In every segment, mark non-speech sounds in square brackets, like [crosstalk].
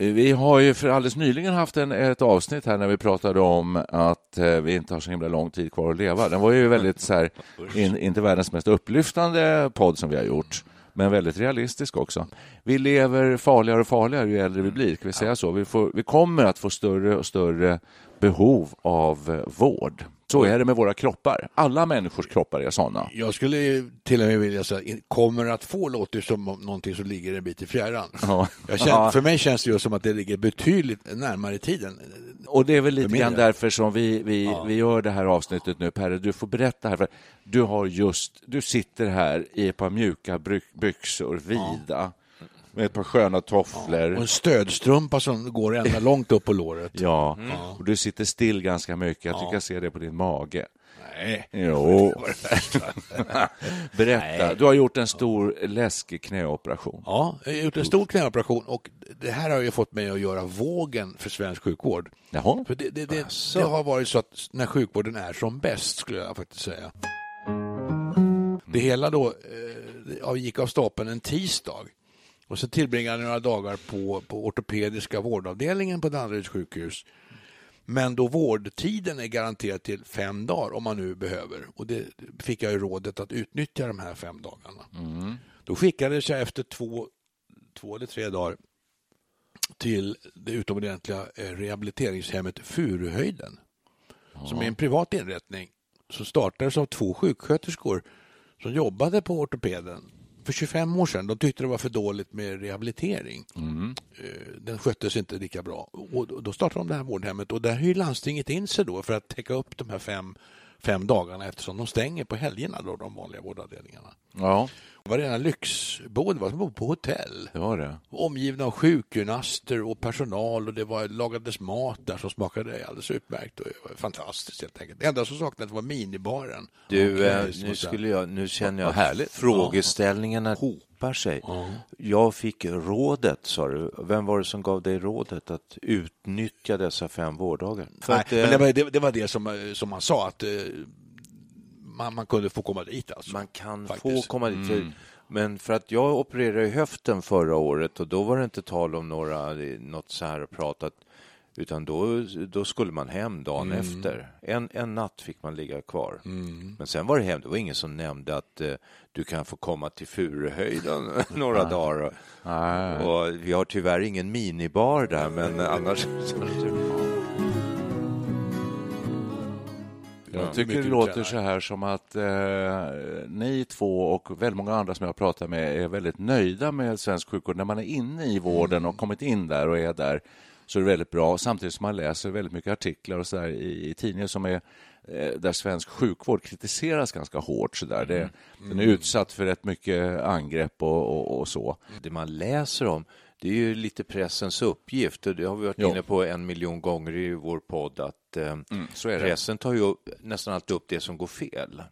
Vi har ju för alldeles nyligen haft en, ett avsnitt här när vi pratade om att eh, vi inte har så himla lång tid kvar att leva. Den var ju väldigt så här, in, inte världens mest upplyftande podd som vi har gjort, men väldigt realistisk också. Vi lever farligare och farligare ju äldre vi blir, kan vi säga så? Vi, får, vi kommer att få större och större behov av eh, vård. Så är det med våra kroppar. Alla människors kroppar är sådana. Jag skulle till och med vilja säga kommer att få låter som om någonting som ligger en bit i fjärran. Ja. Känner, Ja. För mig känns det ju som att det ligger betydligt närmare i tiden. Och det är väl lite grann därför som vi, vi, vi gör det här avsnittet nu, Perre. Du får berätta här. För du, har just, du sitter här i ett par mjuka byxor, vida, med ett par sköna tofflor. Och en stödstrumpa som går ända [laughs] långt upp på låret. Ja, och du sitter still ganska mycket. Jag tycker jag ser det på din mage. Nej. Jo. [laughs] [laughs] Berätta, du har gjort en stor läskig knäoperation. Ja, jag har gjort en stor knäoperation och det här har ju fått mig att göra vågen för svensk sjukvård. Jaha. För det, det, det, det har varit så att när sjukvården är som bäst, skulle jag faktiskt säga. Det hela då eh, ja, gick av stapeln en tisdag. Och så tillbringade jag några dagar på, på ortopediska vårdavdelningen på Danderyds sjukhus. Men då vårdtiden är garanterad till fem dagar om man nu behöver. Och det fick jag ju rådet att utnyttja de här fem dagarna. Då skickades jag efter två, två eller tre dagar till det utomordentliga eh, rehabiliteringshemmet Furuhöjden. Som är en privat inrättning som startades av två sjuksköterskor som jobbade på ortopeden för 25 år sedan. De tyckte det var för dåligt med rehabilitering. Eh, Den sköttes inte lika bra. Och då- då startade de det här vårdhemmet och där hyr landstinget in sig då för att täcka upp de här fem, fem dagarna eftersom de stänger på helgerna, då, de vanliga vårdavdelningarna. Ja, Det var rena lyxboende, det var som att bo på hotell det var det. omgivna av sjukgymnaster och personal och det var lagades mat där som smakade alldeles utmärkt och det var fantastiskt helt enkelt. Det enda som saknades var minibaren. Du, Och, eh, nu, skulle jag, nu känner jag Vad härligt. att frågeställningargarna hopar sig. Jag fick rådet, sa du. Vem var det som gav dig rådet att utnyttja dessa fem vårddagar? För Nej, att, eh, men det, var, det, det var det som, eh, som man sa att eh, man, man kunde få komma dit alltså. Man kan Faktiskt. få komma dit. För, men för att jag opererade i höften förra året och då var det inte tal om några, något så här pratat utan då, då skulle man hem dagen efter. En, en natt fick man ligga kvar. Men sen var det hem. Det var ingen som nämnde att eh, du kan få komma till Furuhöjden [laughs] några dagar. Och, Nej. och vi har tyvärr ingen minibar där, men annars... Jag tycker det låter så här som att eh, ni två och väldigt många andra som jag pratar med är väldigt nöjda med svensk sjukvård. När man är inne i vården och kommit in där och är där så är det väldigt bra. Samtidigt som man läser väldigt mycket artiklar och så i, i tidningar som är eh, där svensk sjukvård kritiseras ganska hårt. Så där. Det, Den är utsatt för rätt mycket angrepp och, och, och så. Det man läser om, det är ju lite pressens uppgift och det har vi varit Jo. inne på en miljon gånger i vår podd att eh, det. pressen tar ju upp, nästan alltid upp det som går fel.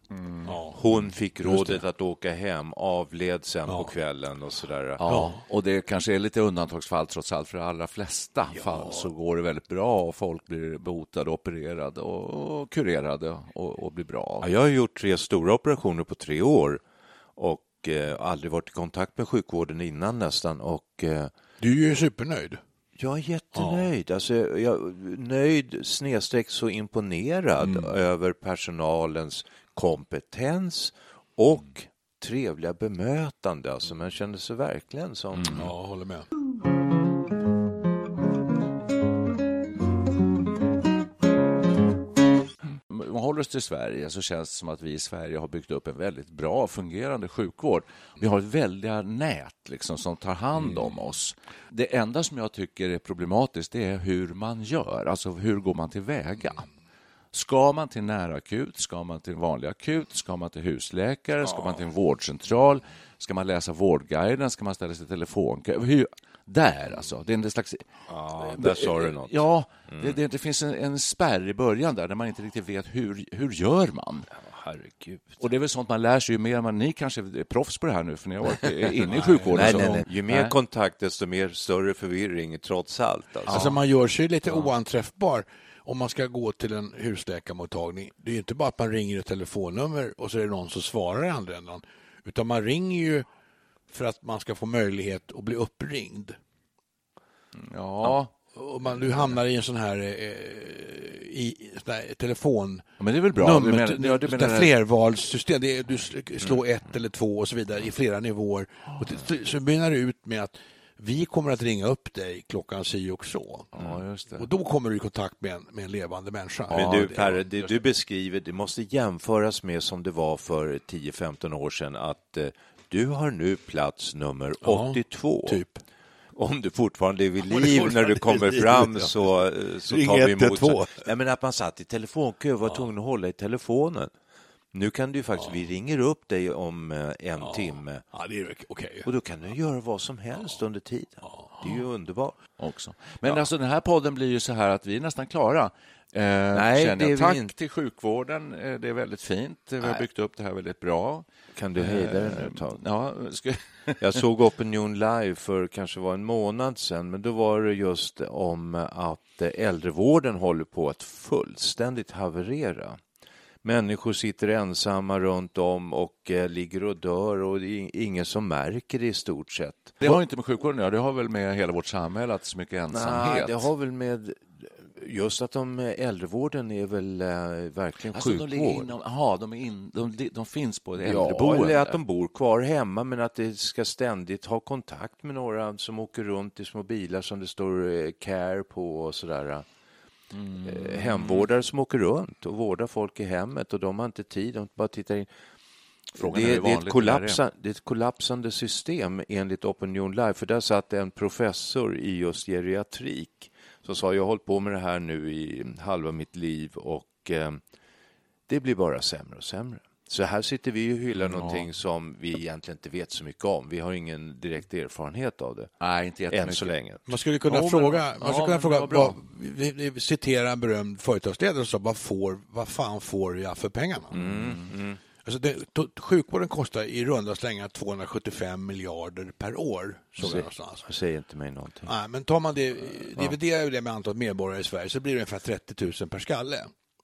Ja. Hon fick rådet att åka hem, avled sen på kvällen och sådär. Ja, och det kanske är lite undantagsfall trots allt. För de allra flesta fall så går det väldigt bra och folk blir botade, opererade och, och kurerade och, och blir bra. Ja, jag har gjort tre stora operationer på tre år och eh, aldrig varit i kontakt med sjukvården innan nästan och eh, Du är ju supernöjd. Jag är jättenöjd. Alltså, jag, nöjd snedstreck så imponerad över personalens kompetens och trevliga bemötande. Alltså man kände sig verkligen som... Mm. Ja, håller med. Vi håller oss till Sverige så känns det som att vi i Sverige har byggt upp en väldigt bra fungerande sjukvård. Vi har ett väldiga nät liksom, som tar hand om oss. Det enda som jag tycker är problematiskt det är hur man gör, alltså hur går man tillväga? Ska man till närakut? Ska man till vanlig akut? Ska man till husläkare? Ska man till en vårdcentral? Ska man läsa Vårdguiden? Ska man ställa sig i telefonkö? Där, alltså. Det är en slags... Ja, där sa du något. Ja, det, det, det finns en, en spärr i början där, där man inte riktigt vet hur, hur gör man. Herregud. Och det är väl sånt man lär sig ju mer man... Ni kanske är proffs på det här nu, för ni har varit inne i sjukvården. Nej, så- nej, nej. Ju mer Nej. kontakt, desto mer större förvirring, trots allt. Alltså. Alltså man gör sig lite oanträffbar om man ska gå till en husläkarmottagning. Det är ju inte bara att man ringer ett telefonnummer och så är det någon som svarar i andra änden. Utan man ringer ju för att man ska få möjlighet att bli uppringd. Ja, Och man, du hamnar i en sån här, eh, i, sån här telefon... men det är väl bra. Du Nummer, menar- ja, du det menar- flervalssystem. Det är, du sl- slår ett eller två och så vidare i flera nivåer. Och till- så mynnar det ut med att vi kommer att ringa upp dig klockan si och så. Ja, det. Och då kommer du i kontakt med en, med en levande människa. Men Ja, du, det- Per, det du beskriver, det måste jämföras med som det var för 10-15 år sedan, att eh, du har nu plats nummer Ja, 82. Typ. Om du fortfarande är vid liv när du kommer fram ja. så, eh, så tar vi emot. 112. Ja, men att man satt i telefonkö och var tvungen att hålla i telefonen. Nu kan du faktiskt, vi ringer upp dig om eh, en timme Ja, det är okej. och då kan du göra vad som helst under tiden. Det är ju underbart. också. Men alltså den här podden blir ju så här att vi är nästan klara. Eh, Nej, det är jag. vi Tack inte. till sjukvården. Eh, Det är väldigt fint. Vi har byggt upp det här väldigt bra. Kan du hejda dig nu ett tag? Ja, ska... [laughs] Jag såg Opinion live för kanske var en månad sedan, men då var det just om att äldrevården håller på att fullständigt haverera. Människor sitter ensamma runt om och eh, ligger och dör och det är ingen som märker det i stort sett. Det har inte med sjukvården att göra. Det har väl med hela vårt samhälle att så mycket ensamhet. Nej, det har väl med just att de äldrevården är väl eh, verkligen Alltså, de, sjukvård. ligger inom, aha, de, är in, de, de finns på ett Ja, äldreboende. eller att de bor kvar hemma men att det ska ständigt ha kontakt med några som åker runt i små bilar som det står eh, care på och sådär. Eh, Hemvårdare som åker runt och vårdar folk i hemmet och de har inte tid, de bara tittar in. Frågan är det, hur det, är ett kollapsa, det är ett kollapsande system enligt Opinion Live, för där satt en professor i just geriatrik som sa jag har hållit på med det här nu i halva mitt liv och eh, det blir bara sämre och sämre. Så här sitter vi och hyllar någonting som vi egentligen inte vet så mycket om. Vi har ingen direkt erfarenhet av det, Nej, inte än så länge. Man skulle kunna Ja, men- fråga, ja, man skulle kunna men fråga vad bra. vad, vi, vi citerar en berömd företagsledare som sa, vad, får, vad fan får jag för pengarna? Mm, Alltså det, sjukvården kostar i runda slängar 275 miljarder per år. Någonstans. Det säger inte mig någonting. Nej, men tar man det, dividerar det med antalet medborgare i Sverige så blir det ungefär 30 000 per skalle.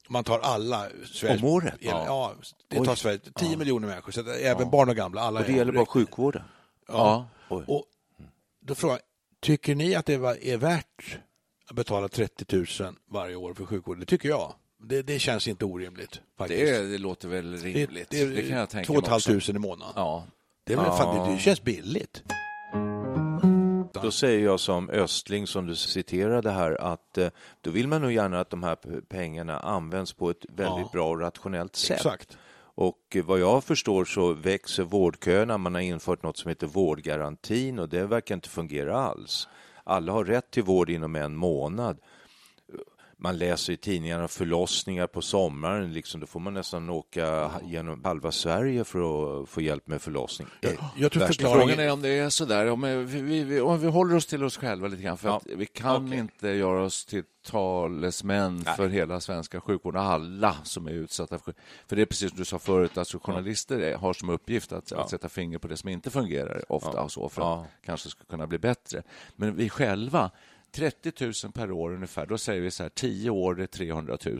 Man tar alla Sveriges... Om året? Ja, ja det Oj. tar Sverige 10 miljoner människor, så även barn och gamla, alla Och det gäller bara sjukvården. Ja. Och då frågar jag, tycker ni att det är värt att betala 30 000 varje år för sjukvård? Det tycker jag. Det, det känns inte orimligt. Faktiskt. Det, det låter väl rimligt. Det, det, kan jag tänka Två mig och ett halvt också. tusen i månaden. Ja. Det, är väl fan, det, det känns billigt. Då säger jag som Östling som du citerade här att eh, då vill man nog gärna att de här pengarna används på ett väldigt Ja. bra och rationellt sätt. Exakt. Och eh, vad jag förstår så växer vårdköerna. Man har infört något som heter vårdgarantin och det verkar inte fungera alls. Alla har rätt till vård inom en månad. Man läser i tidningarna förlossningar på sommaren, liksom, då får man nästan åka genom halva Sverige för att få hjälp med förlossning. Jag tror Värsta förklaringen... Frågan är om det är så där. Om vi, vi, vi, om vi håller oss till oss själva lite grann. För Ja. att vi kan Okej. inte göra oss till talesmän Nej. för hela svenska sjukvården. Alla som är utsatta för... För det är precis som du sa förut, alltså journalister är- har som uppgift att, att sätta finger på det som inte fungerar ofta Ja. och så för Ja. att kanske ska kunna bli bättre. Men vi själva, 30 000 per år ungefär, då säger vi så här, 10 år är 300 000.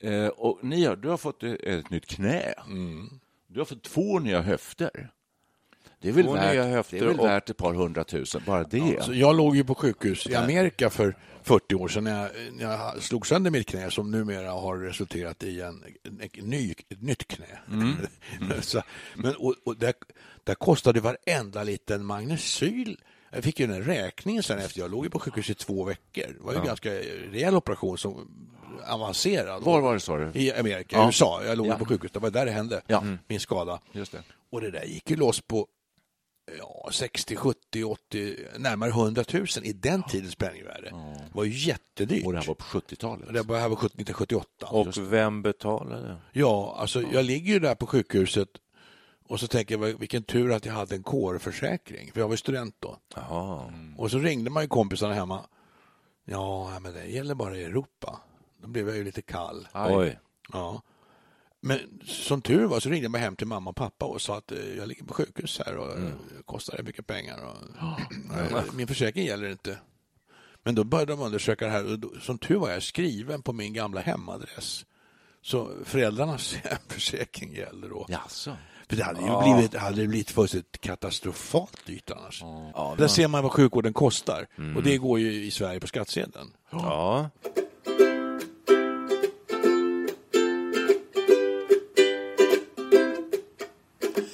Eh, och ni har, du har fått ett, nytt knä. Du har fått två nya höfter. Det är väl, Två värt, det är väl och- värt ett par hundratusen, bara det. Så jag låg ju på sjukhus i Amerika för 40 år sedan när jag, när jag slog sönder mitt knä som numera har resulterat i en, en, en ny, ett nytt knä. [laughs] Så, men, och, och där, där kostade varenda liten magnesyl jag fick ju en räkning sen efter. Jag låg ju på sjukhus i två veckor. Det var ju en ganska rejäl operation, som avancerad. Var var det, sa du? I Amerika, Ja. USA. Jag låg Ja. på sjukhus. Det var där det hände, Ja. min skada. Just det. Och det där gick ju loss på ja, 60, 70, 80, närmare 100 000 i den tidens penningvärde. Det var ju jättedyrt. Och det här var på 70-talet. Det var här var 1978. Och vem betalade? Ja, alltså jag ligger ju där på sjukhuset och så tänker jag vilken tur att jag hade en kårförsäkring, för jag var student då. Jaha. Och så ringde man ju kompisarna hemma. Ja, men det gäller bara i Europa. Då blev jag ju lite kall. Oj. Ja. Men som tur var så ringde jag hem till mamma och pappa och sa att eh, jag ligger på sjukhus här och mm. kostar det mycket pengar. Och, [gasps] min försäkring gäller inte. Men då började de undersöka det här och då, som tur var jag skriven på min gamla hemadress. Så föräldrarnas [laughs] hemförsäkring gäller då. Jaså? För det hade ju blivit, det hade blivit fullständigt katastrofalt dyrt annars. Där ser man vad sjukvården kostar. Och det går ju i Sverige på skattsedeln. Ja.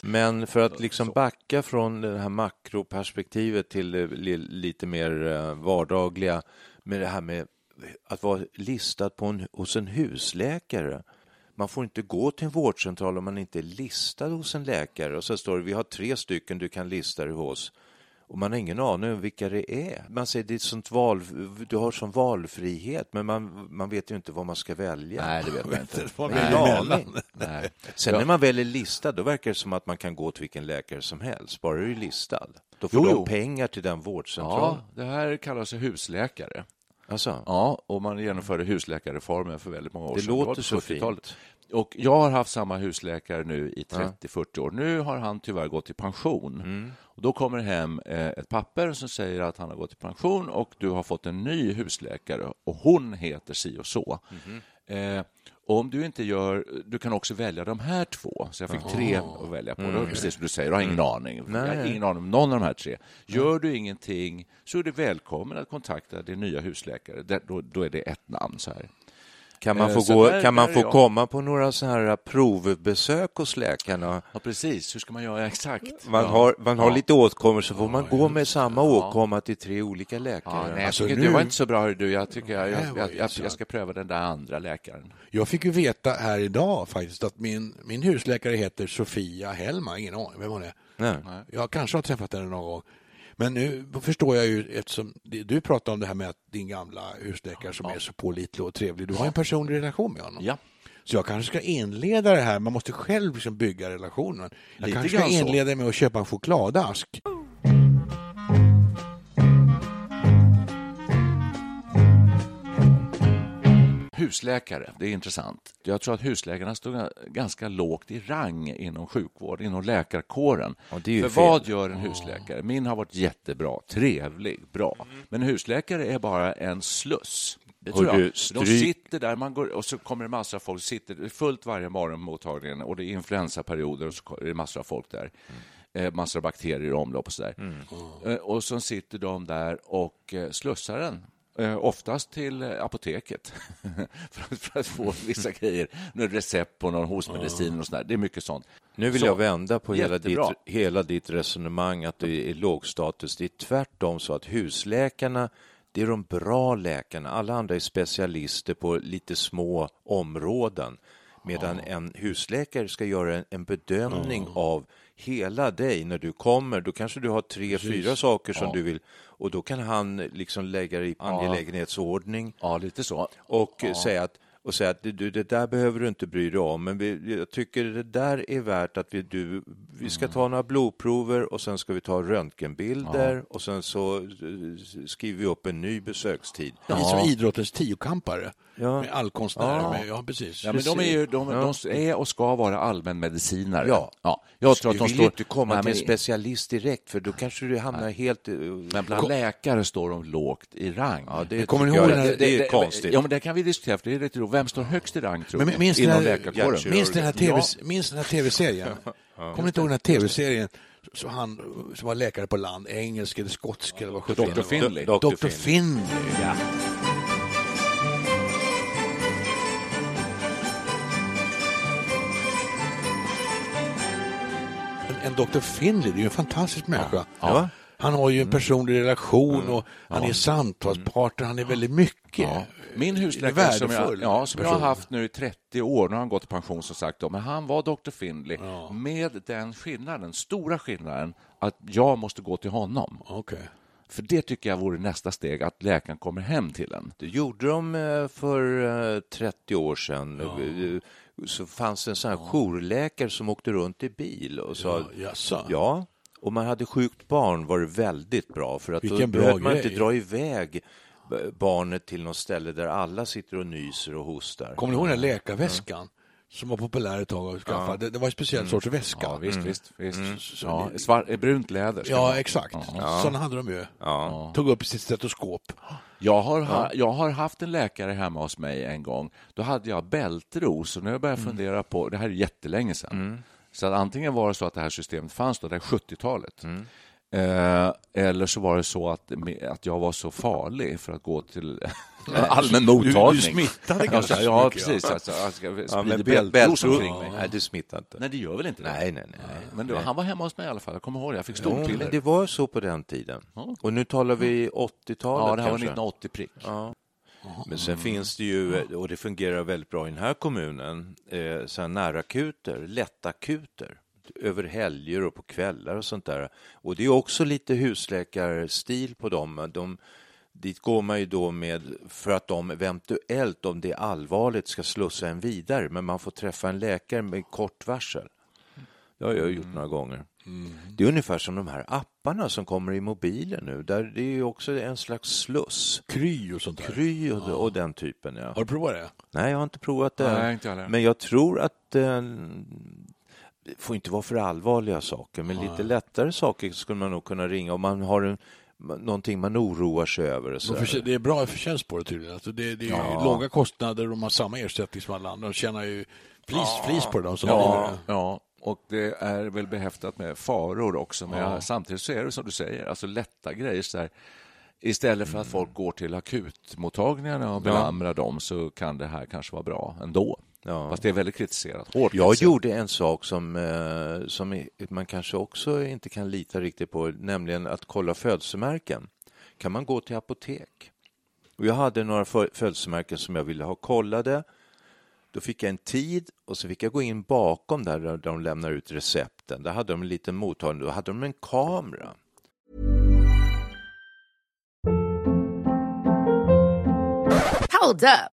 Men för att liksom backa från det här makroperspektivet till det li- lite mer eh, vardagliga med det här med att vara listad på en, hos en husläkare. Man får inte gå till en vårdcentral om man inte är listad hos en läkare. Och så står det vi har tre stycken du kan lista dig hos. Och man har ingen aning om vilka det är. Man säger det är sånt val, du har sån valfrihet, men man, man vet ju inte vad man ska välja. Nej, det vet man inte. Vad Nej. det emellan? Nej. Sen när man väl är listad, då verkar det som att man kan gå till vilken läkare som helst, bara du är listad. Då får Jo, du jo. pengar till den vårdcentralen. Ja, det här kallas husläkare. Alltså, Ja, och man genomförde husläkarreformen för väldigt många år Det sedan. låter var på så 70-talet. fint. Och jag har haft samma husläkare nu i 30-40 år. Nu har han tyvärr gått i pension. Mm. Och då kommer det hem eh, ett papper som säger att han har gått i pension och du har fått en ny husläkare och hon heter si och så. Mm-hmm. Eh, om du inte gör, du kan också välja de här två. Så jag fick tre att välja på. Det var precis som du säger, du har ingen aning. Jag har Mm. Nej. ingen aning om någon av de här tre. Gör du ingenting så är du välkommen att kontakta din nya husläkare. Då, då är det ett namn. så här. Kan man Eh, få, så gå, där- kan man få jag. komma på några sådana här provbesök hos läkarna? Ja, precis. Hur ska man göra exakt? Man ja. har, man har Ja. lite åtkommor, så får man gå med samma åkomma till tre olika läkare. nej, Alltså, jag tycker nu- det var inte så bra. hör Du. Jag, tycker jag, jag, jag, så jag ska pröva den där andra läkaren. Jag fick ju veta här idag faktiskt att min, min husläkare heter Sofia Hellman. Ingen aning vem hon är. Nej. Jag kanske har träffat henne någon gång. Men nu förstår jag ju, eftersom du pratar om det här med att din gamla husläkare som är så pålitlig och trevlig, du har en personlig relation med honom. Ja. Så jag kanske ska inleda det här, man måste själv liksom bygga relationen. Jag Lite kanske ska inleda med att köpa en chokladask. Husläkare, det är intressant. Jag tror att husläkarna står ga- ganska lågt i rang inom sjukvård, inom läkarkåren. Ja, För fel. vad gör en husläkare? Min har varit jättebra, trevlig, bra. Men en husläkare är bara en sluss. Det tror jag. De sitter där man går, och så kommer det massor av folk. Sitter, fullt varje morgon på mottagningen och det är influensaperioder och så är det massor av folk där. Eh, massor av bakterier i omlopp och så där. Eh, och så sitter de där och eh, slussar den. Eh, oftast till eh, apoteket [laughs] för, att, för att få [laughs] vissa grejer. Nu recept på någon hostmedicin och sådär. Det är mycket sånt. Nu vill Så, jag vända på hela ditt, hela ditt resonemang att det är lågstatus. Det är tvärtom så att husläkarna, det är de bra läkarna. Alla andra är specialister på lite små områden. Medan en husläkare ska göra en, en bedömning av hela dig när du kommer. Då kanske du har tre, fyra saker som du vill och då kan han liksom lägga det i angelägenhetsordning. Ja, lite så. och säga att och säga att du, det där behöver du inte bry dig om, men vi, jag tycker det där är värt att vi, du, vi ska ta några blodprover och sen ska vi ta röntgenbilder och sen så eh, skriver vi upp en ny besökstid. Ni som idrottens tiokampare. Ja. Med allkonstnärer. Ja. Med, ja, precis. Ja, men de är ju de, de är och ska vara allmänmedicinare. Ja. ja. Jag tror Du att de står... inte komma Nej, till en specialist direkt, för då kanske du hamnar helt... eh, Men bland läkare står de lågt i rang. Ja, det kommer ni ihåg här- det, det är konstigt. Ja, men det kan vi diskutera, för det är rätt roligt. Vem står högst i rang, tror Men du, minns ni inom den här- läkarkåren? Minns den här tv-serien? [laughs] Kommer ni inte ihåg den här tv-serien så han som var läkare på land, engelsk eller skotsk eller vad Dr. sjutton det var. Finley. Dr. Dr. Finley. Ja. En, Dr. Finley, det är ju en fantastisk människa. Ja. Han har ju en personlig relation och han är samtalspartner, han är väldigt mycket. Ja. Min husläkare som jag, ja, som jag har haft nu i 30 år, nu har han gått i pension som sagt, då, men han var Dr. Finley med den skillnaden, stora skillnaden att jag måste gå till honom. Okej. För det tycker jag vore nästa steg, att läkaren kommer hem till en. Det gjorde de eh, för eh, 30 år sedan. Eh, Så fanns det en sån här jourläkare som åkte runt i bil och sa Ja, jaså? ja. Och man hade sjukt barn var det väldigt bra för att då Vilken bra behövde man grej. inte dra iväg b- barnet till något ställe där alla sitter och nyser och hostar. Kommer ni ihåg den här läkarväskan som var populär ett tag att skaffa? Det, det var en speciell sorts väska. Ja, visst, visst. visst. Så Ja, svart, eh, brunt läder. Ja, exakt. Sådana hade de ju. Ja. Tog upp sitt stetoskop. Jag har, ha, jag har haft en läkare hemma hos mig en gång. Då hade jag bältros och nu har jag börjat Mm. fundera på, det här är jättelänge sedan. Så att antingen var det så att det här systemet fanns då, det är 70-talet. Mm. Eh, eller så var det så att, att jag var så farlig för att gå till [laughs] allmän mottagning. du smittade Ja, ganska så- Ja, mycket, precis. Alltså, jag Ja, men bältros omkring mig. Nej, det smittar inte. Nej, det gör väl inte det? Nej, nej, nej. Men det, han var hemma hos mig i alla fall. Jag kommer ihåg det. Jag fick men det var så på den tiden. Och nu talar vi 80-talet ja, det här var kanske. 1980 prick. Men sen finns det ju, och det fungerar väldigt bra i den här kommunen, eh, så här närakuter, lättakuter över helger och på kvällar och sånt där. Och det är också lite husläkarstil på dem. De, dit går man ju då med för att de eventuellt, om det är allvarligt, ska slussa en vidare. Men man får träffa en läkare med kort varsel. Det har jag gjort några gånger. Det är ungefär som de här apparna som kommer i mobilen nu. Där det är ju också en slags sluss. Kry och sånt där. Kry och, och den typen, ja. Har du provat det? Nej, jag har inte provat det. Nej, inte heller. men jag tror att eh, det får inte vara för allvarliga saker, men lite lättare saker skulle man nog kunna ringa om man har en, någonting man oroar sig över. Så Det är bra förtjänst på det tydligen. Alltså det, det är ju låga kostnader och de har samma ersättning som alla andra. De tjänar ju flis, flis på det. Som Ja, det. ja, och det är väl behäftat med faror också. Men jag, samtidigt så är det som du säger, alltså lätta grejer. Så här, istället för att folk går till akutmottagningarna och belamrar dem så kan det här kanske vara bra ändå. Ja. Fast det är väldigt kritiserat. Hårt Jag kritiserat. gjorde en sak som, eh, som man kanske också inte kan lita riktigt på, nämligen att kolla födelsemärken. Kan man gå till apotek? Och jag hade några fö- födelsemärken som jag ville ha kollade. Då fick jag en tid och så fick jag gå in bakom där, där de lämnar ut recepten. Där hade de en liten mottagning, då hade de en kamera. Hold up.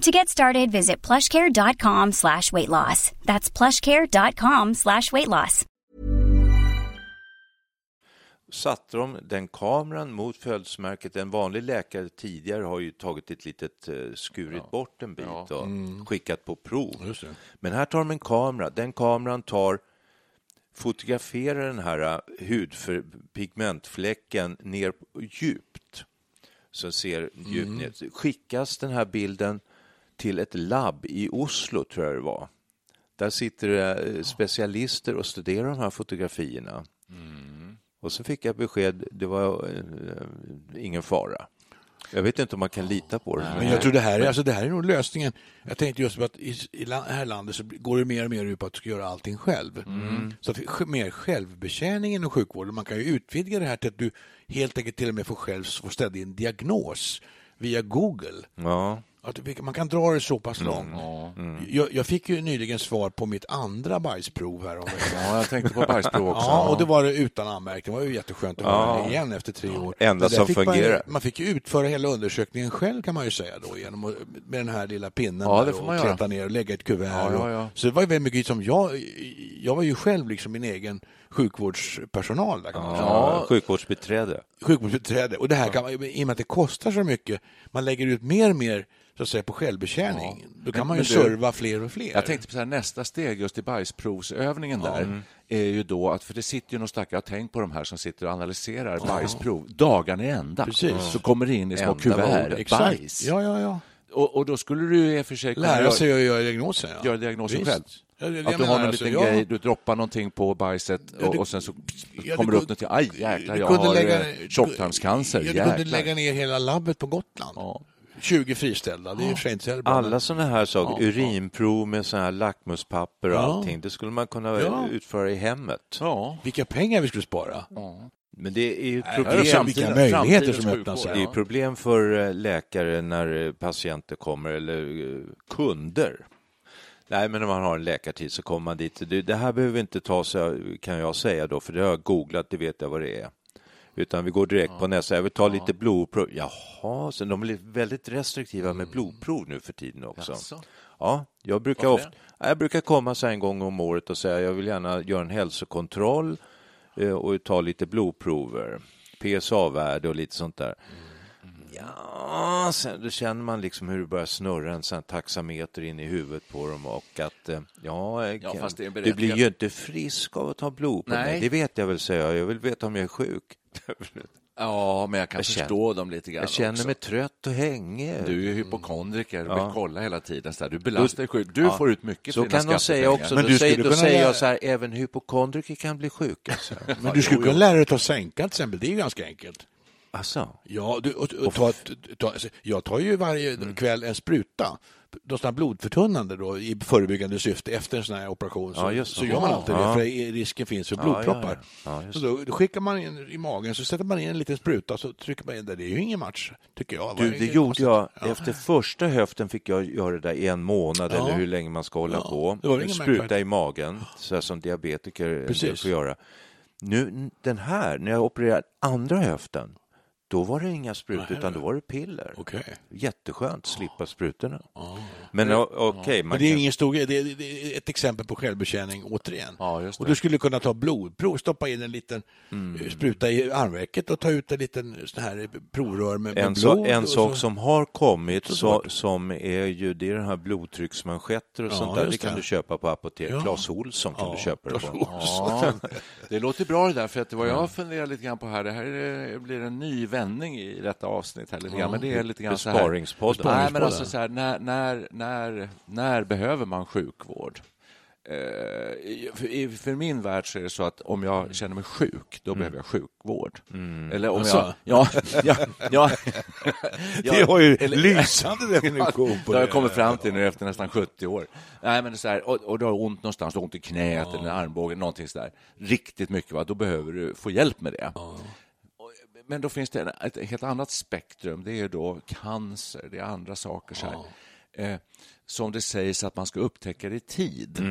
To get started, visit plushcare.com slash weight loss. That's plushcare.com slash weight loss. Satte de den kameran mot födelsemärket. En vanlig läkare tidigare har ju tagit ett litet, eh, skurit bort en bit och skickat på prov. Just det. Men här tar de en kamera. Den kameran tar fotograferar den här eh, hudpigmentfläcken ner djupt. Så ser djupt ner. Skickas den här bilden till ett labb i Oslo, tror jag det var. Där sitter det eh, specialister och studerar de här fotografierna. Och så fick jag besked, det var eh, ingen fara. Jag vet inte om man kan lita på det. Men jag tror det här, är, alltså det här är nog lösningen. Jag tänkte just på att i, i la- här landet så går det mer och mer ut på att du ska göra allting själv. Så att mer självbetjäning inom sjukvården. Man kan ju utvidga det här till att du helt enkelt till och med får själv får ställa din diagnos via Google. Ja, Att man kan dra det så pass långt. Jag, jag fick ju nyligen svar på mitt andra bajsprov här. [laughs] Ja, jag tänkte på bajsprov också. Ja, och det var det utan anmärkning. Det var ju jätteskönt att Ja. höra det igen efter tre år. Enda som fick man, fungerar. Man fick ju utföra hela undersökningen själv kan man ju säga då genom att, med den här lilla pinnen Ja, där det får och man kleta ner och lägga ett kuvert. Ja, ja, ja. Och, så det var ju väldigt mycket som jag, jag var ju själv liksom min egen sjukvårdspersonal där kan man säga. ja. sjukvårdsbiträde. Sjukvårdsbiträde. Och det här kan man, i och med att det kostar så mycket, man lägger ut mer och mer så att säga, på självbetjäning. Då kan Men- man ju du- serva fler och fler. Jag tänkte på så här, nästa steg just i bajsprovsövningen där är ju då att, för det sitter ju någon stackare, jag har tänkt på de här som sitter och analyserar bajsprov dagarna i ända. Precis. Så kommer det in i små Ända kuvert. Exakt. bajs. Ja, ja, ja. Och, och då skulle du i och för sig kunna Lära sig att göra diagnosen. Ja. göra diagnosen Visst. själv. Ja, det- jag Att du har en alltså, liten ja. grej, du droppar någonting på bajset Ja, och, och sen så Ja, kommer det upp kunde- någonting. Aj, jäklar, jag har lägga- eh, tjocktarmscancer. Ja, du kunde lägga ner hela labbet på Gotland. Ja. 20 friställda, det är i och för sig inte så bra. Alla sådana här saker, Ja, urinprov med såna här lackmuspapper och Ja. allting, det skulle man kunna Ja. utföra i hemmet. Ja. Vilka pengar vi skulle spara. Men det är ju Nej, problem. så vilka möjligheter som öppnar sig. Det är problem för eh, läkare när eh, patienter kommer, eller eh, kunder. Nej, men när man har en läkartid så kommer man dit. Det, här behöver vi inte ta sig, kan jag säga då, för det har jag googlat, det vet jag vad det är. Utan vi går direkt på nästa. Jag vill ta lite blodprov. Jaha, så de är väldigt restriktiva med blodprov nu för tiden också. Jaså? Ja, jag brukar, Varför ofta, jag brukar komma så en gång om året och säga jag vill gärna göra en hälsokontroll eh, och ta lite blodprover. PSA-värde och lite sånt där. Ja, sen då känner man liksom hur det börjar snurra en sån taxameter in i huvudet på dem och att eh, ja, Ja, är du blir ju inte frisk av att ta blod på Nej. mig. Det vet jag väl, säger jag. Jag vill veta om jag är sjuk. Ja, men jag kan Jag känner- förstå dem lite grann Jag känner också. mig trött och hängig. Du är ju hypokondriker och Ja. vill kolla hela tiden. Så här. Du belastar dig själv. Du Ja. får ut mycket Så kan de säga också. Men då du säger, skulle då kunna säger jag så här, även hypokondriker kan bli sjuka. Alltså. Men du skulle kunna lära dig att ta sänka till exempel, det är ju ganska enkelt. Alltså, Ja, du, och, och ta, ta, alltså, jag tar ju varje Mm. kväll en spruta, då blodförtunnande då, i förebyggande syfte efter en sån här operation. Så, Ja, så gör man alltid Ja. det, för risken finns för blodproppar. ja, så då, då skickar man in i magen, så sätter man in en liten spruta, så trycker man in där. Det är ju ingen match, tycker jag. du, det gjorde konstigt? jag. Ja. Efter första höften fick jag göra det där i en månad eller hur länge man ska hålla på. Spruta i magen, så här som diabetiker Precis. får göra. Nu, den här, när jag opererade andra höften, då var det inga sprutor utan då var det piller. Okej. Jätteskönt, slippa sprutorna. Men okej, man Men det är kan... ingen stor grej, det är, det är ett exempel på självbetjäning återigen. Ja, just Och det. du skulle kunna ta blodprov, stoppa in en liten Mm. eh, spruta i armvecket och ta ut en liten sån här provrör med, med En, blod. så, en och sak så- som har kommit Så som är ju det är den här blodtrycksmanschetter och Ja, sånt där. Det kan det. du köpa på apotek. Ja. Clas Ohlson kan Ja, du köpa det på. Ja, det låter bra det där, för att vad jag funderar lite grann på här, det här är- blir en ny vändning i detta avsnitt här lite grann, men det är lite grann så här. Besparingspodden. Nej, men alltså så här, när, när, när, när behöver man sjukvård? Eh, för, min värld så är det så att om jag känner mig sjuk, då behöver jag sjukvård. Eller om Alltså? jag... Ja, ja, [laughs] ja, Det har ju eller- lysande definition på [laughs] det har jag kommit fram till nu efter nästan 70 år. Nej, men det är så här, och, och du har ont någonstans, ont i knät eller i armbågen, någonting sådär. Riktigt mycket, va? då behöver du få hjälp med det. Och- Men då finns det ett helt annat spektrum. Det är då cancer, det är andra saker. Så här. Eh, som det sägs att man ska upptäcka det i tid.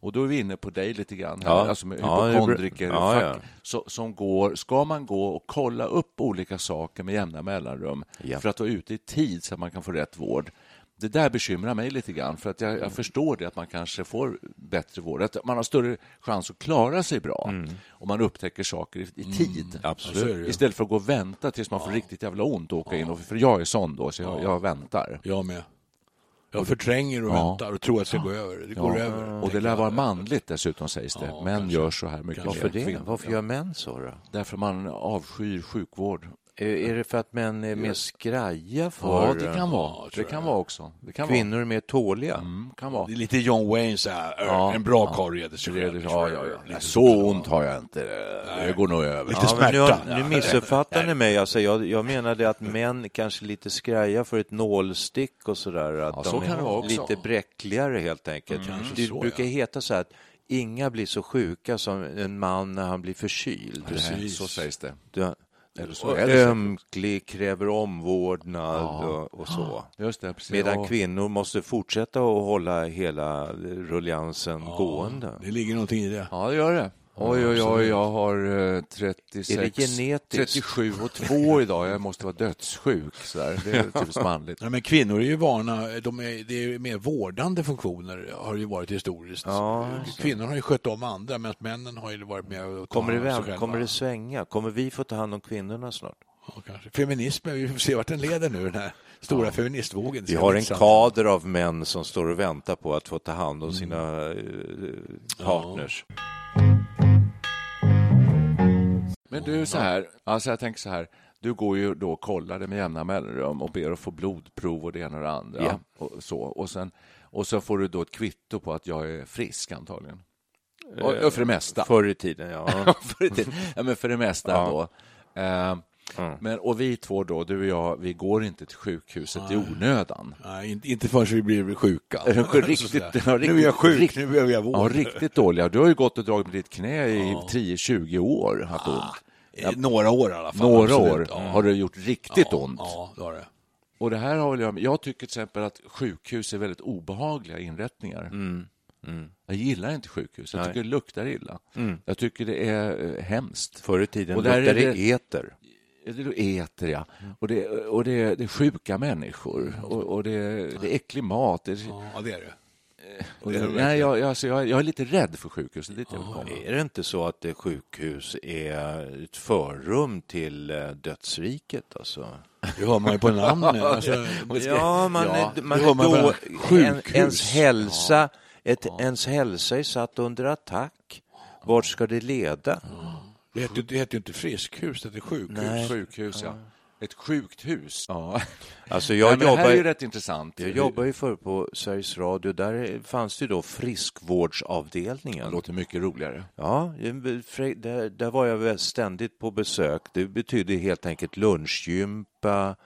Och då är vi inne på dig lite grann, här, Ja. alltså med Ja, hypokondriker. Ja, fack- ja. Så, som går, ska man gå och kolla upp olika saker med jämna mellanrum Ja. för att vara ute i tid så att man kan få rätt vård. Det där bekymrar mig lite grann, för att jag, jag förstår det att man kanske får bättre vård. Att man har större chans att klara sig bra om man upptäcker saker i, i tid. är det ju. Istället för att gå och vänta tills man får riktigt jävla ont och åka in. Och, för jag är sån då, så jag, jag väntar. Jag med. Jag förtränger och Ja. väntar och tror att det ska gå över. Det går Ja. över. Och det lär vara manligt dessutom, sägs det. Ja, Män kanske. gör så här mycket. Varför det? Varför gör män så då? Därför man avskyr sjukvård. Är, det för att män är mer skraja för Ja, det kan vara. Det kan vara också. Det kan kvinnor är mer tåliga? Mm, kan vara. Det är lite John Wayne så här, Ja, en bra karl reder sig själv. Ja, ja, ja. Lite Så ont har jag inte. Det går nog över. Lite smärta. nu, nu missuppfattar ni mig. Alltså, jag, jag menade att män kanske lite skraja för ett nålstick och sådär. Att de så det är lite bräckligare helt enkelt. det så, brukar heta så här att inga blir så sjuka som en man när han blir förkyld. Nej, Så sägs det. Eller så och ömklig, kräver omvårdnad och, och så. [gasps] Just det, precis. Medan Ja. kvinnor måste fortsätta att hålla hela rulliansen gående. Det ligger någonting i det. Ja, det gör det. Oj, oj, oj, jag har eh, 36, Är det genetiskt? 37 och 2 idag. Jag måste vara dödssjuk. Så där. Det är typiskt manligt. Ja, men kvinnor är ju vana, de är, det är mer vårdande funktioner har ju varit historiskt. Ja, Kvinnor har ju skött om andra medan männen har ju varit med och Kommer det, väl, kommer det svänga? Kommer vi få ta hand om kvinnorna snart? Ja, kanske. Feminismen, vi får se vart den leder nu, den här stora feministvågen. Vi har en kader av män som står och väntar på att få ta hand om sina Mm. eh, partners. Men du, så här, alltså jag tänker så här. Du går ju då och kollar det med jämna mellanrum och ber att få blodprov och det ena och det andra. Ja. Och, så. Och, sen, och så får du då ett kvitto på att jag är frisk antagligen. Och, och för det mesta. Förr i tiden, ja. [laughs] för, det, ja, men för det mesta Ja. då. Eh, Mm. men, och vi två då, du och jag, vi går inte till sjukhuset i onödan. Nej, inte, förrän vi blir sjuka. [laughs] Riktigt- ja, nu är jag riktigt- sjuk, rikt- nu behöver jag vård. Ja, riktigt dåliga. Du har ju gått och dragit med ditt knä i 10-20 år. Haft ont. Eh, Några år i alla fall. Några absolut. år Ja. har det gjort riktigt ja, ont. Ja, det har det. Och det här har väl jag, jag tycker till exempel att sjukhus är väldigt obehagliga inrättningar. Mm. Mm. Jag gillar inte sjukhus. Jag Nej. tycker det luktar illa. Mm. Jag tycker det är eh, hemskt. Förr i tiden Och luktade det- eter. Det är eter, ja. Och det, och det, det är sjuka människor. Och, och det, det är äcklig mat. Det, Ja, det är det. och det nej, jag, alltså, jag, jag är lite rädd för sjukhus. Det är dit jag vill komma. Är det inte så att sjukhus är ett förrum till eh, dödsriket? Alltså? Det hör man ju på namnet. [laughs] Alltså, Ja, man, Ja, man, man då, en, ens, hälsa, ett, ens hälsa är satt under attack. Vart ska det leda? Det heter, det heter ju inte friskhus, det heter sjukhus. Nej. Sjukhus, ja. Ett sjukt hus. Ja. [laughs] Alltså Nej, jag, men det här jobbar, är ju rätt intressant. jag jobbar ju förr på Sveriges Radio. Där fanns det ju då Det friskvårdsavdelningen. låter mycket roligare. Ja, där, där var jag ständigt på besök. Det betydde helt enkelt lunchgympa,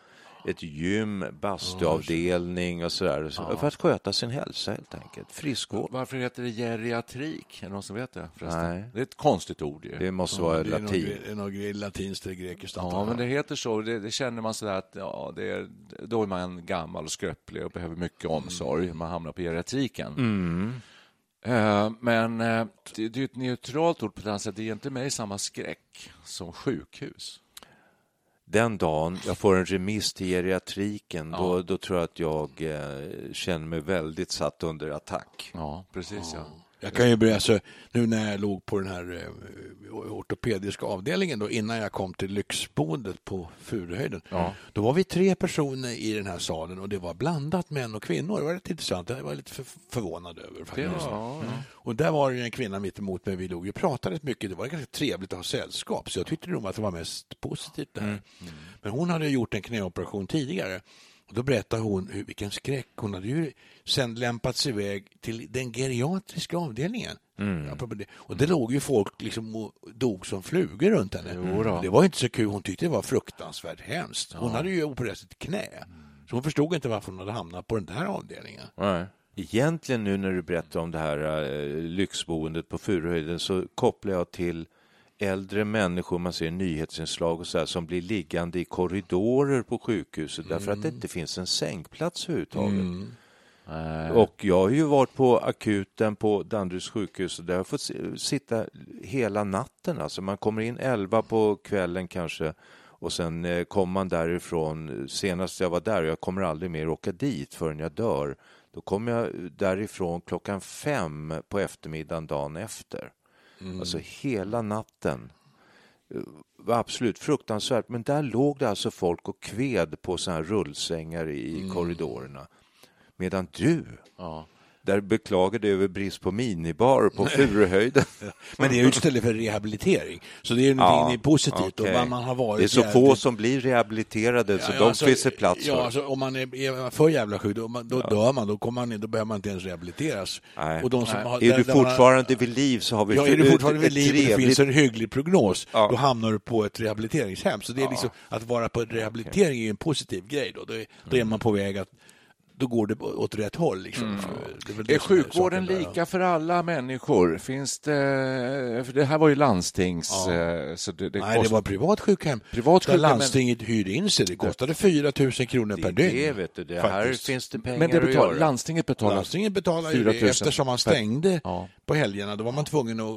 ett gym, bastuavdelning och sådär. Så För att sköta sin hälsa helt enkelt. Friskvård. Varför heter det geriatrik? Är det någon som vet det? Förresten? Nej. Det är ett konstigt ord ju. Det måste vara Det latin. det är något latinskt eller grekiskt. Ja, men det heter så. Det, det känner man sådär att ja, det är, då är man gammal och skröplig och behöver mycket omsorg. Man hamnar på geriatriken. Mm. Eh, men eh, det, det är ett neutralt ord på ett annat sätt. Det ger inte mig samma skräck som sjukhus. Den dagen jag får en remiss till geriatriken, då, då tror jag att jag eh, känner mig väldigt satt under attack. Ja, precis. Ja. Jag kan ju berätta, alltså, nu när jag låg på den här eh, ortopediska avdelningen då, innan jag kom till lyxboendet på Furuhöjden. Då var vi tre personer i den här salen och det var blandat män och kvinnor. Det var rätt intressant. Det var jag lite för, förvånad över. Faktiskt. var, Och där var det en kvinna mitt emot mig. Vi låg och pratade rätt mycket. Det var ganska trevligt att ha sällskap. Så jag tyckte nog att det var mest positivt det här. Men hon hade gjort en knäoperation tidigare. Och då berättade hon hur, vilken skräck. Hon hade ju sen lämpats iväg till den geriatriska avdelningen. Det. Och det låg ju folk liksom och dog som flugor runt henne. Det var inte så kul. Hon tyckte det var fruktansvärt hemskt. Hon hade ju opererat sitt knä. Så hon förstod inte varför hon hade hamnat på den här avdelningen. Nej. Egentligen nu när du berättar om det här eh, lyxboendet på Furuhöjden så kopplar jag till äldre människor, man ser nyhetsinslag och så här, som blir liggande i korridorer på sjukhuset därför att det inte finns en sängplats överhuvudtaget. Och jag har ju varit på akuten på Danderyds sjukhus och där har jag fått si- sitta hela natten. Alltså man kommer in elva på kvällen kanske och sen eh, kommer man därifrån. Senast jag var där, och jag kommer aldrig mer åka dit förrän jag dör. Då kommer jag därifrån klockan fem på eftermiddagen dagen efter. Alltså hela natten. Eh, var absolut fruktansvärt. Men där låg det alltså folk och kved på såna här rullsängar i korridorerna. Medan du, ja. Där beklagade över brist på minibar på Furuhöjden. [laughs] Men det är ju ett ställe för rehabilitering, så det är ju någonting positivt. okej. Och man, har varit det är så jävligt- få som blir rehabiliterade, så Ja, de alltså, finns det plats ja, för. Alltså, om man är, för jävla sjuk, då, då dör man. Då, kommer man in, då behöver man inte ens rehabiliteras. Nej. Och de som har, Är där- du fortfarande vid liv så har vi Ja, är du fortfarande vid liv och det trevligt- finns en hygglig prognos, Ja. då hamnar du på ett rehabiliteringshem. Så det är liksom, att vara på rehabilitering är ju en positiv grej. Då, då, är, då är man på väg att då går det åt rätt håll. Liksom. Det är, det Är sjukvården där, lika för alla människor? Finns det... För det här var ju landstings... eh, Så det, det Nej, det kostar- var privat sjukhem. Privat sjukhem, men- landstinget hyrde in sig. Det kostade 4 000 kronor per Det, dygn. det vet du, det här faktiskt. finns det pengar Men det att betalar, göra. landstinget betalar... Landstinget betalar ju 4 det 000 eftersom man per- stängde Ja. på helgerna. Då var man tvungen att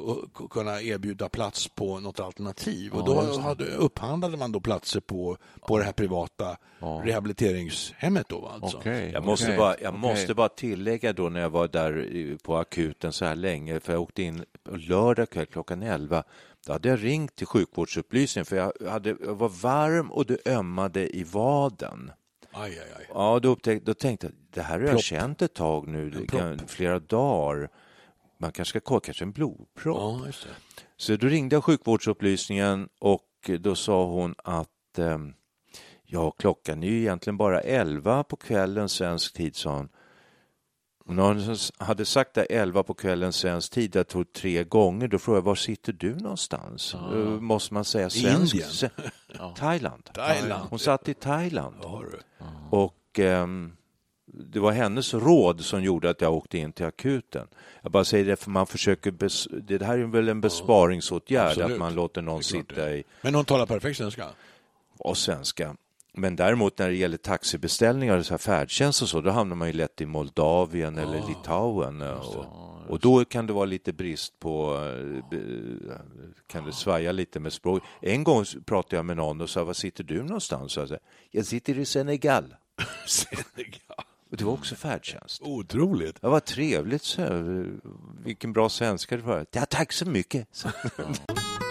att kunna erbjuda plats på något alternativ. Och Ja, då just det. hade, upphandlade man då platser på, på det här privata rehabiliteringshemmet. Då, alltså. Jag, måste, okej, bara, jag okej. måste bara tillägga då när jag var där på akuten så här länge, för jag åkte in lördag kväll klockan 11. Då hade jag ringt till sjukvårdsupplysningen för jag, hade, jag var varm och det ömmade i vaden. Aj, aj, aj. Ja, då, upptäckte, då tänkte jag, det här har jag känt ett tag nu, flera dagar. Man kanske ska kolla, kanske en blodpropp. Ja. Så då ringde jag sjukvårdsupplysningen och då sa hon att eh, ja, klockan är ju egentligen bara 11 på kvällen svensk tid, sa hon. Hon hade sagt det 11 på kvällen svensk tid, jag tror tre gånger, då frågade jag var sitter du någonstans? Eh, Måste man säga svensk? Indien. Se- [laughs] Thailand. Thailand. Hon satt i Thailand. Ja. Och ehm, det var hennes råd som gjorde att jag åkte in till akuten. Jag bara säger det för man försöker, det här är väl en besparingsåtgärd Absolut. att man låter någon sitta i Men hon talar perfekt svenska? och svenska. Men däremot när det gäller taxibeställningar och så här färdtjänst och så, då hamnar man ju lätt i Moldavien eller Litauen. Och, och då kan det vara lite brist på, eh, kan det svaja lite med språk. En gång pratade jag med någon och sa, var sitter du någonstans? Jag, sa, jag sitter i Senegal. [laughs] Senegal. Och det var också färdtjänst. Otroligt. Det var trevligt, så, vilken bra svenska det var. Ja, tack så mycket. [laughs] [laughs]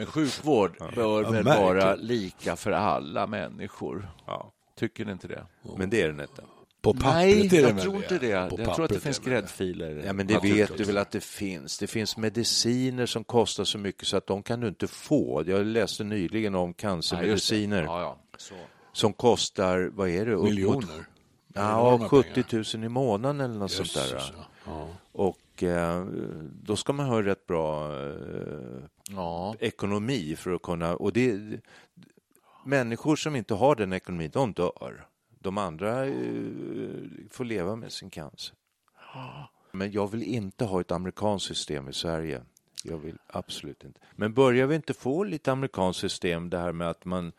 Men sjukvård bör Ja, väl märkligt. vara lika för alla människor? Ja. Tycker ni inte det? Men det är den inte. På pappret Nej, är det jag tror inte det. Jag tror att det finns gräddfiler. Ja, men det vet du väl att det finns. Det finns mediciner som kostar så mycket så att de kan du inte få. Jag läste nyligen om Ja, cancermediciner Ja, ja. Så. som kostar, vad är det? Miljoner. Ja, Enorma 70 pengar. 000 i månaden eller något sånt Jösses, där. ja. Och eh, då ska man ha rätt bra eh, Ja. ekonomi för att kunna... Och det, människor som inte har den ekonomin, de dör. De andra eh, får leva med sin cancer. Men jag vill inte ha ett amerikanskt system i Sverige. Jag vill absolut inte. Men börjar vi inte få lite amerikanskt system, det här med att man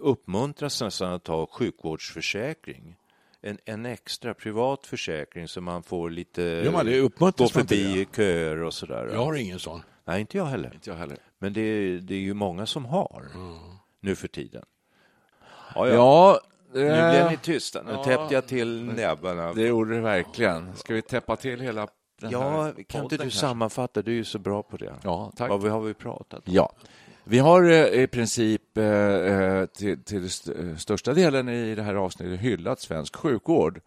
uppmuntras nästan att ta sjukvårdsförsäkring? En, en extra privat försäkring så man får lite... Gör man det? gå Uppmuntras förbi det? köer och sådär. Jag har ingen sån. Nej, inte jag heller. Inte jag heller. Men det är, det är ju många som har nu för tiden. Ja, ja. Ja, Nu eh, blev ni tysta. Nu ja. täppte jag till näbbarna. det gjorde det verkligen. Ska vi täppa till hela den Ja, här kan inte du kanske? sammanfatta? Du är ju så bra på det. Ja, tack. Vad vi har vi pratat om? Ja. Vi har eh, i princip eh, eh, till, till st- största delen i det här avsnittet hyllat svensk sjukvård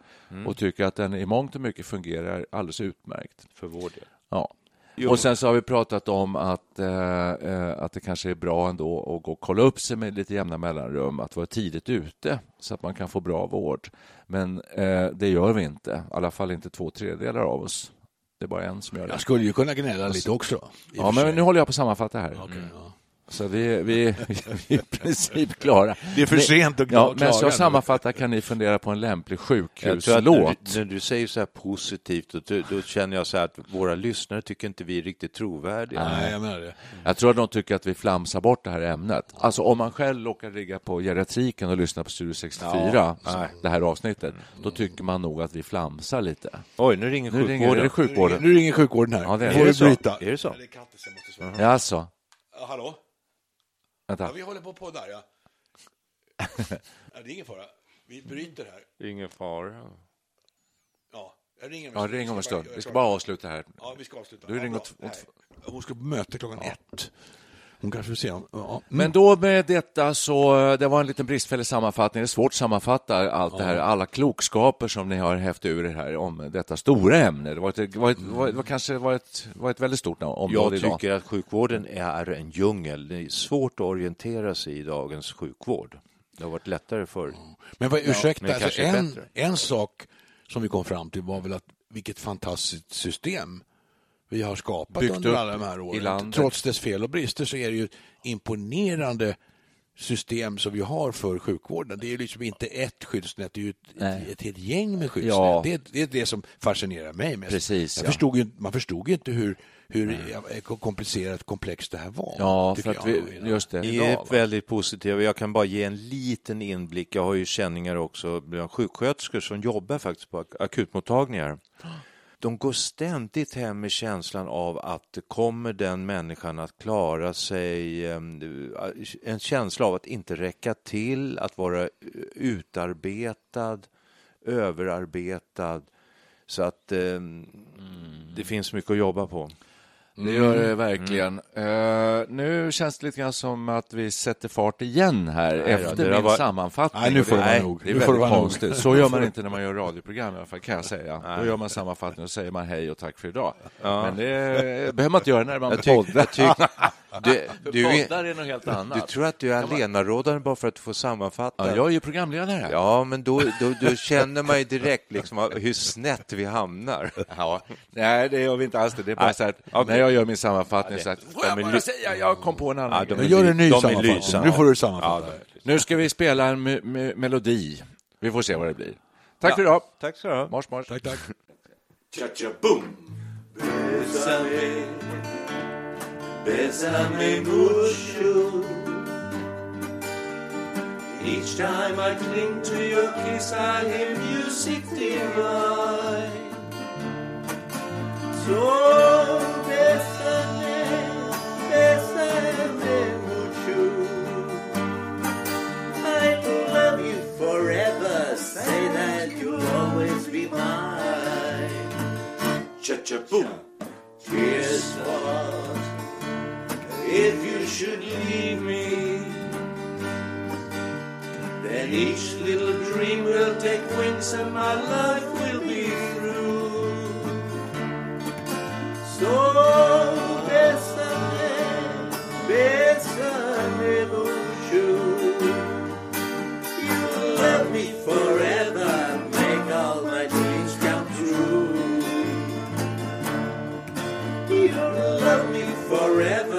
och tycker att den i mångt och mycket fungerar alldeles utmärkt. För vår del. Ja. Jo. Och sen så har vi pratat om att, eh, att det kanske är bra ändå att gå och kolla upp sig med lite jämna mellanrum, att vara tidigt ute så att man kan få bra vård. Men eh, det gör vi inte, i alla fall inte två tredjedelar av oss. Det är bara en som gör det. Jag skulle ju kunna gnälla lite också. Ja, men nu håller jag på att sammanfatta här. Okej, ja. Så vi, vi, [laughs] vi är i princip klara. Det är för sent att Ja, klaga men så jag sammanfattar kan ni fundera på en lämplig när, sjukhuslåt. du, när du säger så här positivt, då, då känner jag så här att våra lyssnare tycker inte vi är riktigt trovärdiga. Nej, jag menar det. Jag tror att de tycker att vi flamsar bort det här ämnet. Alltså om man själv råkar ligga på geriatriken och lyssna på Studio 64, det här avsnittet, då tycker man nog att vi flamsar lite. Oj, nu ringer Nu ringer är sjukvården. det sjukvården. Nu ringer sjukvården här. Ja, det är det. Är det så? Är det så? det är. Ja, alltså. Ja, hallå? Vänta. Ja, vi håller på på där, ja. [laughs] ja. Det är ingen fara. Vi bryter här. Ingen fara. Ja, jag ringer om Ja, en stund. ring om en stund. Vi ska bara avsluta här. Ja, vi ska avsluta. Du Ja, ringer bra. åt- Nej, åt- Hon ska på möte klockan ett. Hon kanske vill se om... Ja. Mm. Men då med detta så, det var en liten bristfällig sammanfattning. Det är svårt att sammanfatta allt det här, alla klokskaper som ni har hävt ur er här om detta stora ämne. Det var, ett, var, ett, var, var kanske var ett, var ett väldigt stort område Jag idag. tycker att sjukvården är en djungel. Det är svårt att orientera sig i dagens sjukvård. Det har varit lättare förr. Men vad, ursäkta, men alltså, en, en sak som vi kom fram till var väl att vilket fantastiskt system vi har skapat Byggt under alla de här åren. Trots dess fel och brister så är det ju ett imponerande system som vi har för sjukvården. Det är ju liksom inte ett skyddsnät, det är ju ett, ett, ett helt gäng med skyddsnät. Ja. Det, är, det är det som fascinerar mig mest. Precis, Jag ja. förstod ju, man förstod ju inte hur, hur komplicerat komplext det här var. Ja, för att vi, just det. Ni är väldigt positiva. Jag kan bara ge en liten inblick. Jag har ju känningar också bland sjuksköterskor som jobbar faktiskt på ak- akutmottagningar. De går ständigt hem med känslan av att kommer den människan att klara sig, eh, en känsla av att inte räcka till, att vara utarbetad, överarbetad. Så att eh, det finns mycket att jobba på. Det gör det verkligen. Eh, nu känns det lite grann som att vi sätter fart igen här då, efter det min var- sammanfattning. Nej, nu får det vara nog. Det är Nu det väldigt nog. konstigt. Så gör man inte när man gör [laughs] radioprogram i alla fall, kan jag säga. Då gör man sammanfattning och säger man hej och tack för idag. Men det behöver man inte göra när man poddar. [laughs] du, du, Poddar är något helt du annat. tror att du är allenarådare bara för att du får sammanfatta? Ja, jag är ju programledare. Ja, men då, då, då känner man ju direkt liksom hur snett vi hamnar. Ja, nej, det gör vi inte alls. Det, det är bara så att Okej. när jag gör min sammanfattning så att, får jag bara ly- säga, jag kom på en annan Ja. Men gör en ny sammanfattning. Nu får du sammanfatta. Nu ska vi spela en me- me- melodi. Vi får se vad det blir. Tack för idag. Tack så du ha. Mars, mars. Tack, tack. Bésame mucho. Each time I cling to your kiss, I hear music divine. So bésame, bésame mucho. I love you forever. Say that you'll always be mine. Cha-cha-boom. Here's what if you should leave me, then each little dream will take wings and my life will be through. So bésame, bésame mucho. You love me forever, make all my dreams come true. You love me forever,